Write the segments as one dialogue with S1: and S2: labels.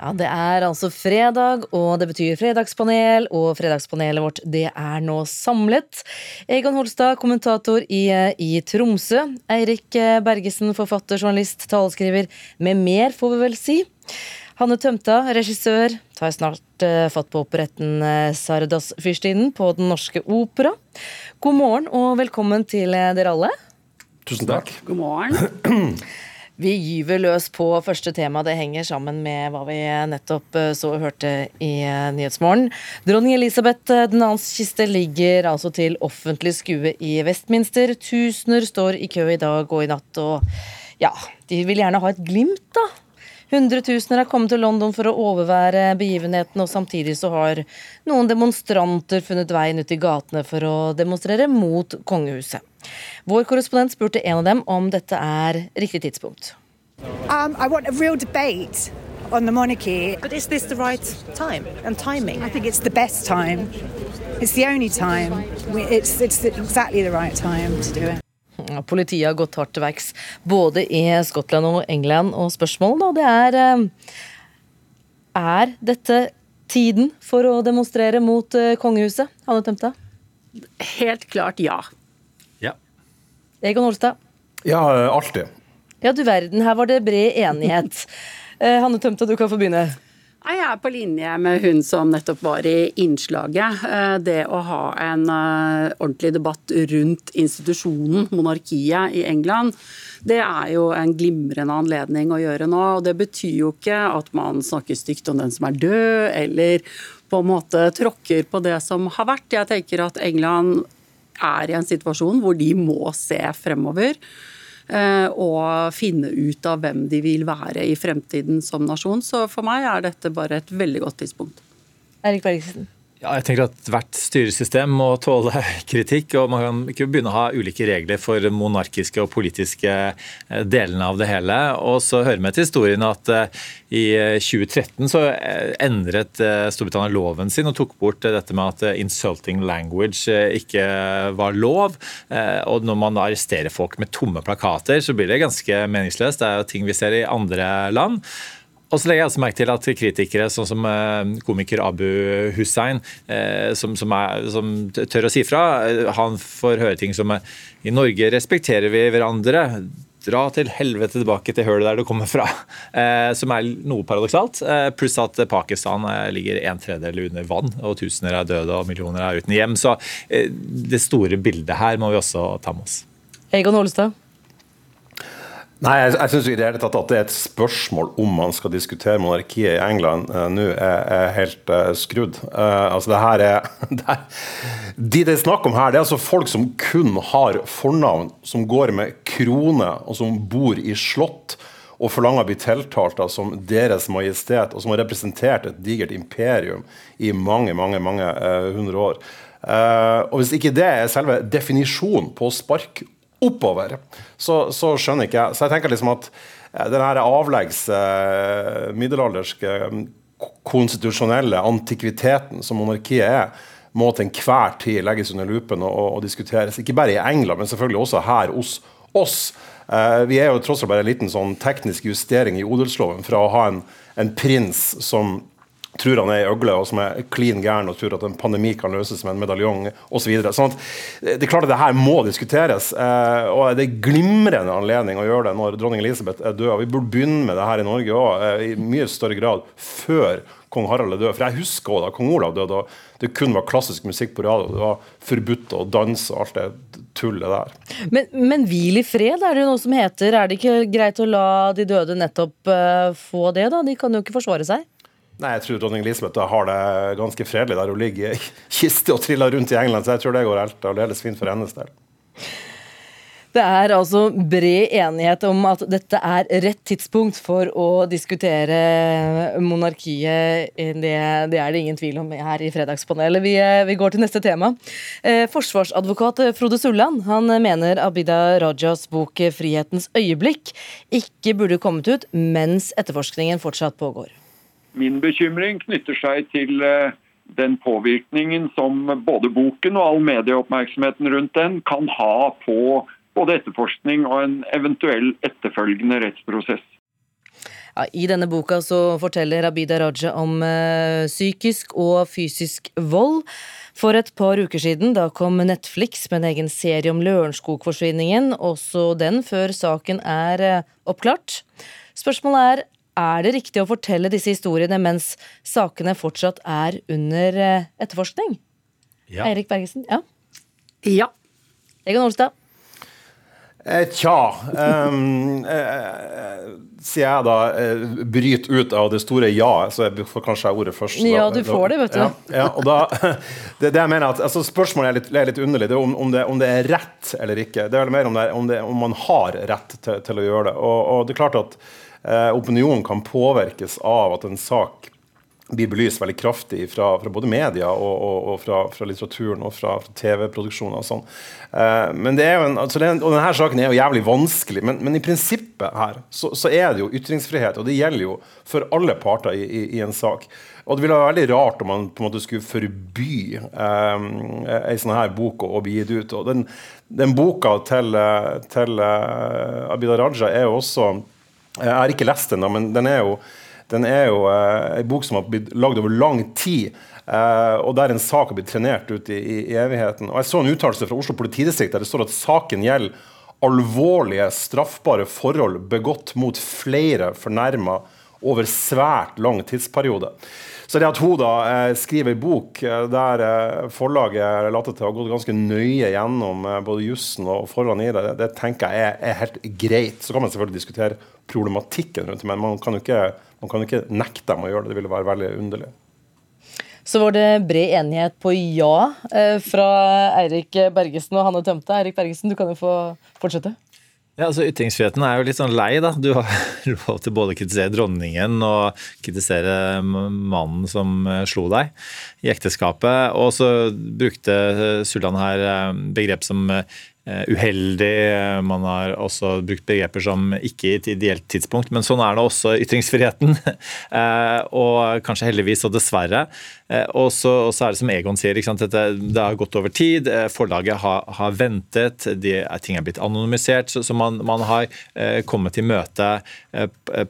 S1: Ja, Det er altså fredag, og det betyr fredagspanel. Og fredagspanelet vårt det er nå samlet. Egon Holstad, kommentator i, i Tromsø. Eirik Bergesen, forfatter, journalist, taleskriver med mer, får vi vel si. Hanne Tømta, regissør, tar snart uh, fatt på operetten uh, Sardas-fyrstinnen på Den Norske Opera. God morgen og velkommen til uh, dere alle.
S2: Tusen takk.
S3: God morgen.
S1: Vi gyver løs på første tema. Det henger sammen med hva vi nettopp så og hørte i Nyhetsmorgen. Dronning Elisabeth den annens kiste ligger altså til offentlig skue i Westminster. Tusener står i kø i dag og i natt, og ja, de vil gjerne ha et glimt, da Hundretusener har kommet til London for å overvære begivenheten, og samtidig så har noen demonstranter funnet veien ut i gatene for å demonstrere mot kongehuset. Vår korrespondent spurte en av dem om dette er riktig tidspunkt.
S4: Um, I want a real debate on the monarchy.
S5: But is this the right time and timing?
S4: I think it's the best time. It's the only time. It's, it's exactly the right time to do it.
S1: Politiet har gått hardt til verks både i Skottland og England, og spørsmålet da det er eh, Er dette tiden for å demonstrere mot eh, kongehuset? Hanne Tømte?
S3: Helt klart. Ja.
S1: Egon Olstad?
S2: Ja, alltid.
S1: Ja, du verden, her var det bred enighet. Eh, Hanne Tømta, du kan få begynne.
S3: Jeg er på linje med hun som nettopp var i innslaget. Eh, det å ha en eh, ordentlig debatt rundt institusjonen, monarkiet i England, det er jo en glimrende anledning å gjøre nå. og Det betyr jo ikke at man snakker stygt om den som er død, eller på en måte tråkker på det som har vært. Jeg tenker at England er i en situasjon hvor de må se fremover. Eh, og finne ut av hvem de vil være i fremtiden som nasjon. Så for meg er dette bare et veldig godt tidspunkt.
S1: Erik Bergesen.
S6: Ja, jeg tenker at Hvert styresystem må tåle kritikk, og man kan ikke begynne å ha ulike regler for monarkiske og politiske eh, delene av det hele. Og så hører vi til historien at eh, i 2013 så endret Storbritannia loven sin og tok bort dette med at insulting language ikke var lov. Og når man arresterer folk med tomme plakater, så blir det ganske meningsløst. Det er jo ting vi ser i andre land. Og så legger jeg også merke til at kritikere sånn som eh, komiker Abu Hussein, eh, som, som, er, som tør å si fra, eh, han får høre ting som i Norge respekterer vi hverandre. Dra til helvete tilbake til hølet der du kommer fra. som er noe paradoksalt. pluss at Pakistan ligger en tredjedel under vann, og tusener er døde og millioner er uten hjem. Så det store bildet her må vi også ta med oss.
S1: Egon Holstad?
S2: Nei, jeg, jeg syns i det hele tatt at det er et spørsmål om man skal diskutere monarkiet i England uh, nå, er, er, helt uh, skrudd. Uh, altså det her er det, De det er snakk om her, det er altså folk som kun har fornavn, som går med krone, og som bor i slott og forlanger å bli tiltalt da, som Deres Majestet, og som har representert et digert imperium i mange, mange, mange hundre år. og Hvis ikke det er selve definisjonen på å sparke oppover, så, så, skjønner ikke jeg. Så jeg tenker liksom at eh, den her avleggs eh, middelalderske konstitusjonelle antikviteten som monarkiet er, må til enhver tid legges under lupen og, og, diskuteres. Ikke bare i England, men selvfølgelig også her hos oss. Eh, vi er jo tross alt bare en liten sånn teknisk justering i odelsloven fra å ha en, en prins som tror han er ei øgle og som er klin gæren og tror at en pandemi kan løses med en medaljong osv. Så sånn det er klart at det her må diskuteres. Eh, og Det er glimrende anledning å gjøre det når dronning Elisabeth er død. Vi burde begynne med det her i Norge òg, eh, i mye større grad før kong Harald er død. For jeg husker også da kong Olav døde, og det kun var klassisk musikk på radio. Det var forbudt å danse og alt det tullet der.
S1: Men, men hvil i fred, er det jo noe som heter. Er det ikke greit å la de døde nettopp uh, få det, da? De kan jo ikke forsvare seg?
S2: Nei, Jeg tror dronning Elisabeth har det ganske fredelig der hun ligger i kiste og triller rundt i England, så jeg tror det går helt aldeles fint for hennes del.
S1: Det er altså bred enighet om at dette er rett tidspunkt for å diskutere monarkiet. Det, det er det ingen tvil om her i Fredagspanelet. Vi, vi går til neste tema. Eh, forsvarsadvokat Frode Sulland han mener Abida Rajas bok 'Frihetens øyeblikk' ikke burde kommet ut mens etterforskningen fortsatt pågår.
S7: Min bekymring knytter seg til eh, den påvirkningen som både boken og all medieoppmerksomheten rundt den kan ha på både etterforskning og en eventuell etterfølgende rettsprosess.
S1: Ja, I denne boka så forteller Abida Raja om eh, psykisk og fysisk vold. For et par uker siden da kom Netflix med en egen serie om Lørenskog-forsvinningen, også den før saken er eh, oppklart. Spørsmålet er er det riktig å fortelle disse historiene mens sakene fortsatt er under uh, etterforskning? Ja. Eirik Bergesen? Ja.
S3: ja.
S1: Egon Olstad?
S2: Eh, tja um, eh, Sier jeg da eh, bryt ut av det store ja, så jeg får kanskje jeg ordet først.
S1: Ja, du får det, vet du.
S2: Ja, ja og da, det, det, jeg mener at, altså Spørsmålet er litt, er litt underlig. Det er om, om, det, om, det, er rett eller ikke. Det er vel mer om, om, om man har rett til, til, å gjøre det. Og, og det er klart at eh, opinionen kan påvirkes av at en sak blir belyst veldig kraftig fra, fra både media og, og, og fra, fra, litteraturen og fra, fra TV-produksjoner og sånn. Eh, men det er jo en, altså det, og denne saken er jo jævlig vanskelig, men, men i prinsippet her så, så, er det jo ytringsfrihet, og det gjelder jo for alle parter i, i, i en sak. Og det ville være veldig rart om man på en måte skulle forby eh, ei sånn her bok å, bli gitt ut. Og den, den boka til, til uh, Abida Raja er jo også Jeg har ikke lest den, men den er jo den er jo eh, en bok som har blitt lagd over lang tid. Uh, og der en sak har blitt trenert ut i, i evigheten. Og Jeg så en uttalelse fra Oslo politidistrikt der det står at saken gjelder alvorlige straffbare forhold begått mot flere fornærma over svært lang tidsperiode. Så det at hun da eh, skriver en bok eh, der eh, forlaget later til å ha gått ganske nøye gjennom både jussen og forholdene i det, det tenker jeg er, helt greit. Så kan man selvfølgelig diskutere problematikken rundt det, men man kan jo ikke kan ikke nekte dem å gjøre det. Det ville være veldig underlig.
S1: Så var det bred enighet på ja fra Eirik Bergesen og Hanne Tømte. Eirik Bergesen, du kan jo få fortsette.
S6: Ja, altså Ytringsfriheten er jo litt sånn lei, da. Du har lov til både å kritisere dronningen og kritisere mannen som eh, slo deg i ekteskapet. Og så brukte Sulland her eh, begrep som Eh, uheldig. Man har også brukt begreper som ikke i et ideelt tidspunkt, men sånn er det også ytringsfriheten. Eh, og kanskje heldigvis og dessverre. Eh, og så, er det som Egon sier, det, det har gått over tid. Forlaget har, har ventet, de, ting er blitt anonymisert. Så, så man, man, har kommet i møte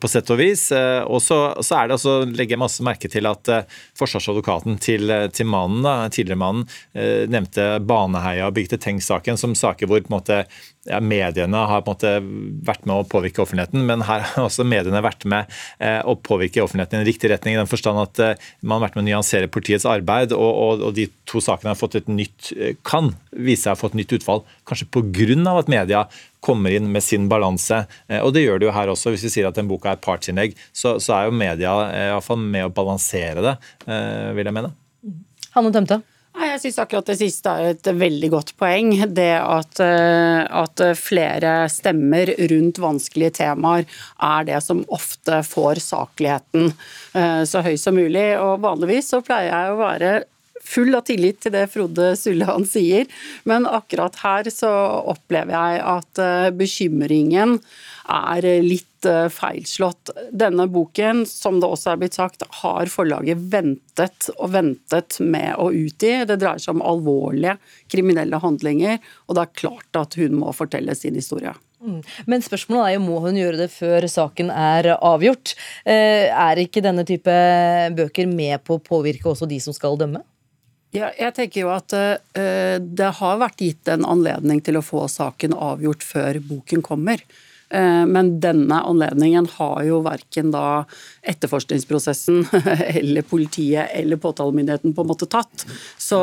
S6: på sett og vis. Og så, så er det også, legger jeg masse merke til at forsvarsadvokaten til, til mannen, tidligere mannen, nevnte Baneheia og Birgitte Tengs-saken som saker hvor måte, ja, mediene har vært med å påvirke offentligheten, men her har også mediene vært med eh, å påvirke offentligheten i en riktig retning. i den forstand at eh, Man har vært med å nyansere politiets arbeid, og, og, og de to sakene har fått et nytt, eh, kan vise seg å ha fått nytt utfall, kanskje pga. at media kommer inn med sin balanse. Og det gjør det jo her også. Hvis vi sier at den boka er partsinnlegg, så, så er jo media i hvert fall med å balansere det, vil jeg mene.
S1: Hanne Tømte?
S3: Jeg syns akkurat det siste er et veldig godt poeng. Det at, eh, at, flere stemmer rundt vanskelige temaer er det som ofte får sakligheten eh, så høy som mulig. Og vanligvis så pleier jeg å være full av tillit til det Frode Sulland sier, men akkurat her så opplever jeg at eh, bekymringen er litt eh, feilslått. Denne boken, som det også er blitt sagt, har forlaget ventet og ventet med å utgi. Det dreier seg om alvorlige kriminelle handlinger, og det er klart at hun må fortelle sin historie.
S1: Mm. Men spørsmålet er jo må hun gjøre det før saken er avgjort. Eh, er ikke denne type bøker med på å påvirke også de som skal dømme?
S3: Ja, jeg tenker jo at uh, Det har vært gitt en anledning til å få saken avgjort før boken kommer. Eh, men denne anledningen har jo verken da etterforskningsprosessen eller politiet eller påtalemyndigheten på en måte tatt. Så,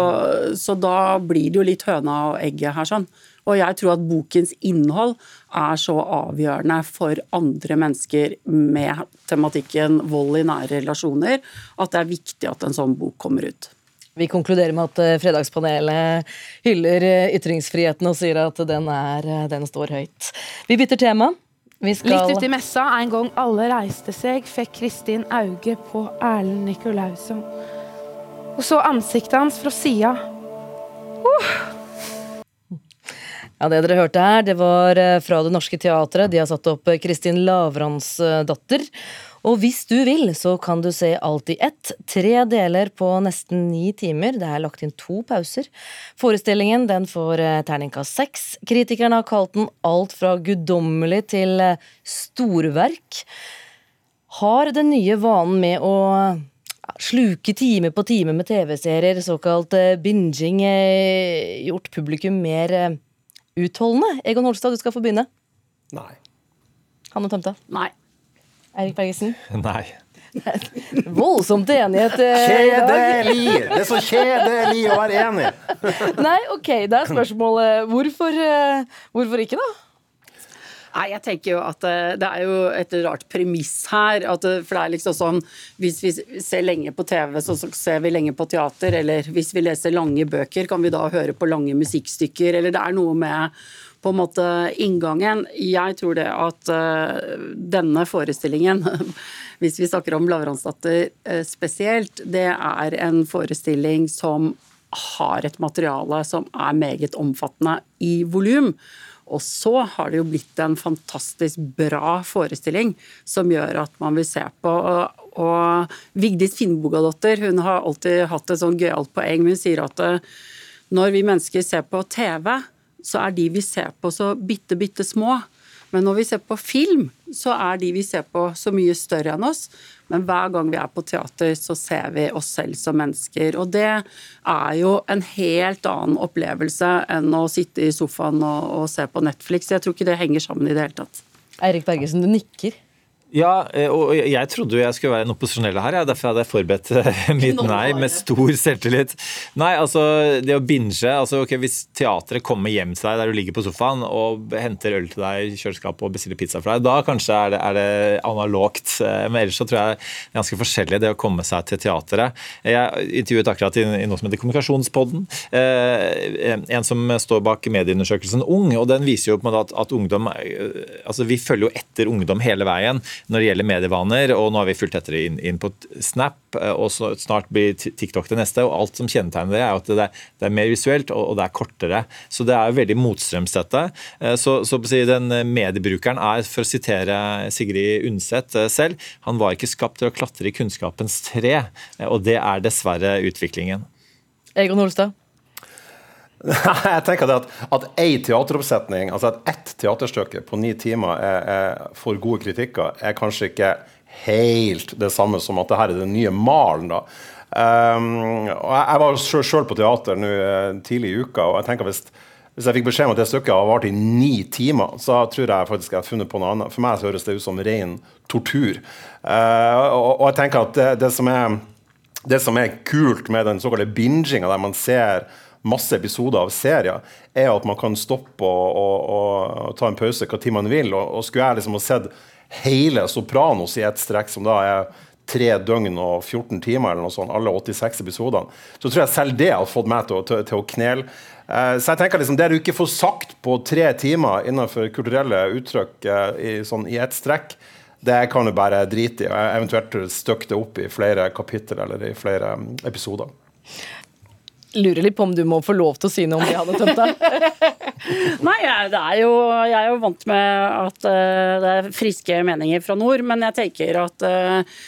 S3: så da blir det jo litt høna og egget her sånn. Og jeg tror at bokens innhold er så avgjørende for andre mennesker med tematikken vold i nære relasjoner at det er viktig at en sånn bok kommer ut.
S1: Vi konkluderer med at eh, Fredagspanelet hyller eh, ytringsfriheten og sier at den, er, eh, den står høyt. Vi bytter tema.
S8: Vi skal... Litt ute i messa, en gang alle reiste seg, fikk Kristin auge på Erlend Nikolausson. Og så ansiktet hans fra sida. Uh.
S1: Ja, Det dere hørte her, det var fra Det Norske Teatret. De har satt opp Kristin Lavransdatter. Og hvis du vil, så kan du se alt i ett. Tre deler på nesten ni timer. Det er lagt inn to pauser. Forestillingen den får eh, terningkast seks. Kritikerne har kalt den alt fra guddommelig til storverk. Har den nye vanen med å sluke time på time med TV-serier, såkalt binging, gjort publikum mer utholdende? Egon Holstad, du skal få begynne.
S2: Nei.
S1: Hanne Tømte?
S3: Nei.
S1: Eirik Bergesen?
S6: Nei.
S1: Voldsomt enighet eh,
S2: Kjedelig! Det er så kjedelig å være enig!
S1: Nei, ok, da er spørsmålet hvorfor, eh, hvorfor ikke, da?
S3: Nei, jeg tenker jo at eh, Det er jo et rart premiss her. At, for det er liksom sånn Hvis vi ser lenge på TV, så ser vi lenge på teater. Eller hvis vi leser lange bøker, kan vi da høre på lange musikkstykker? Eller det er noe med på en måte inngangen. Jeg tror det at uh, denne forestillingen, hvis vi snakker om Lavransdatter uh, spesielt, det er en forestilling som har et materiale som er meget omfattende i volum. Og så har det jo blitt en fantastisk bra forestilling som gjør at man vil se på. Og, Vigdis Finnbogadottir hun har alltid hatt et sånn gøyalt poeng. Hun sier at uh, når vi mennesker ser på TV, så er de vi ser på så bitte, bitte små. Men når vi ser på film, så er de vi ser på så mye større enn oss. Men hver gang vi er på teater, så ser vi oss selv som mennesker. Og det er jo en helt annen opplevelse enn å sitte i sofaen og, og se på Netflix. Jeg tror ikke det henger sammen i det hele tatt.
S1: Eirik Bergesen, du nikker.
S6: Ja, eh, og jeg trodde jo jeg skulle være en opposisjonell her. Ja. Derfor hadde jeg forberedt eh, mitt nei med stor selvtillit. Nei, altså det å binge altså ok, Hvis teatret kommer hjem til deg der du ligger på sofaen og henter øl til deg i kjøleskapet og bestiller pizza for deg, da kanskje er det, er det analogt. Eh, men ellers så tror jeg det er ganske forskjellig det å komme seg til teatret. Jeg intervjuet akkurat i, i noe som heter Kommunikasjonspodden. Eh, en som står bak medieundersøkelsen Ung, og den viser jo på en måte at, at ungdom altså Vi følger jo etter ungdom hele veien når det gjelder medievaner. og Nå har vi fulgt etter inn, inn på Snap, eh, og snart blir TikTok det neste. og Alt som kjennetegner det, er at det, det er mer visuelt og, og, det er kortere. Så det er jo veldig motstrøms, dette. Eh, så, så den mediebrukeren er, for å sitere Sigrid Undset eh, selv, han var ikke skapt til å klatre i kunnskapens tre. Og det er dessverre utviklingen.
S1: Egon Holstad?
S2: Jeg tenker at, at ei teateroppsetning, altså at ett teaterstykke på ni timer er, er, får gode kritikker, er kanskje ikke helt det samme som at det her er den nye malen. da. Um, og jeg, jeg var sjøl på teater nå eh, tidlig i uka, og jeg tenker hvis, hvis jeg fikk beskjed om at det stykket har vart i ni timer, så tror jeg faktisk jeg har funnet på noe annet. For meg så høres det ut som ren tortur. Uh, og, og, jeg tenker at det, det, som er, det som er kult med den såkalte binginga, der man ser masse episoder av serier, er at man kan stoppe og, og, og ta en pause hva tid man vil. Og, og skulle jeg liksom ha sett hele Sopranos i ett strekk, som da er tre døgn og 14 timer, eller noe sånt, alle 86 episodene, så tror jeg selv det har fått meg til, til, til å knele. Eh, så jeg tenker liksom, Det du ikke får sagt på tre timer innenfor kulturelle uttrykk eh, i, sånn, i ett strekk, det kan du bare drite i. og Eventuelt støkke det opp i flere kapittel eller i flere episoder
S1: lurer litt på om du må få lov til å si noe om det, tømt deg?
S3: Nei, det er jo, jeg er jo vant med at uh, det er friske meninger fra nord, men jeg tenker at uh,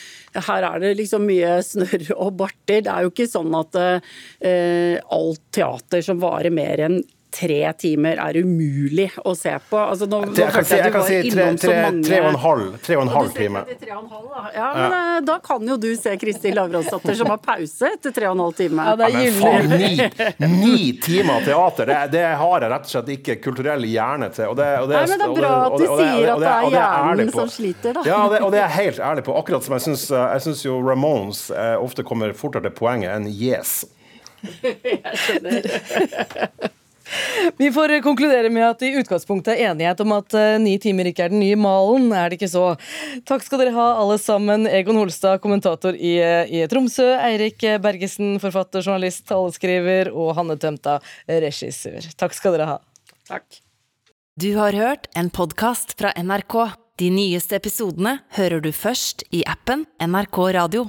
S3: her er det liksom mye snørr og barter. Det er jo ikke sånn at uh, alt teater som varer mer enn tre timer er umulig å se på. Altså, nå,
S2: nå jeg kan si, jeg kan si tre, tre, tre, og en halv, tre og en halv time.
S3: Ja, men ja. Eh, da kan jo du se Kristin Lavransdatter som har pause etter tre og en halv time.
S1: Ja, det er
S2: ja, ni, ni, timer teater, det, det, har jeg rett og slett ikke kulturell hjerne til. Og det, og
S3: det, Nei, men det er bra at du sier at det er hjernen som sliter, da.
S2: Ja, og det, er jeg helt ærlig på. Akkurat som jeg syns jo Ramones eh, ofte kommer fortere til poenget enn Yes.
S3: jeg skjønner.
S1: Vi får konkludere med at i utgangspunktet er enighet om at uh, ni timer ikke er den nye malen. Er det ikke så? Takk skal dere ha, alle sammen. Egon Holstad, kommentator i, eh, i Tromsø. Eirik Bergesen, forfatter, journalist, taleskriver. Og Hanne Tømta, regissør. Takk skal dere ha.
S3: Takk.
S9: Du har hørt en podkast fra NRK. De nyeste episodene hører du først i appen NRK Radio.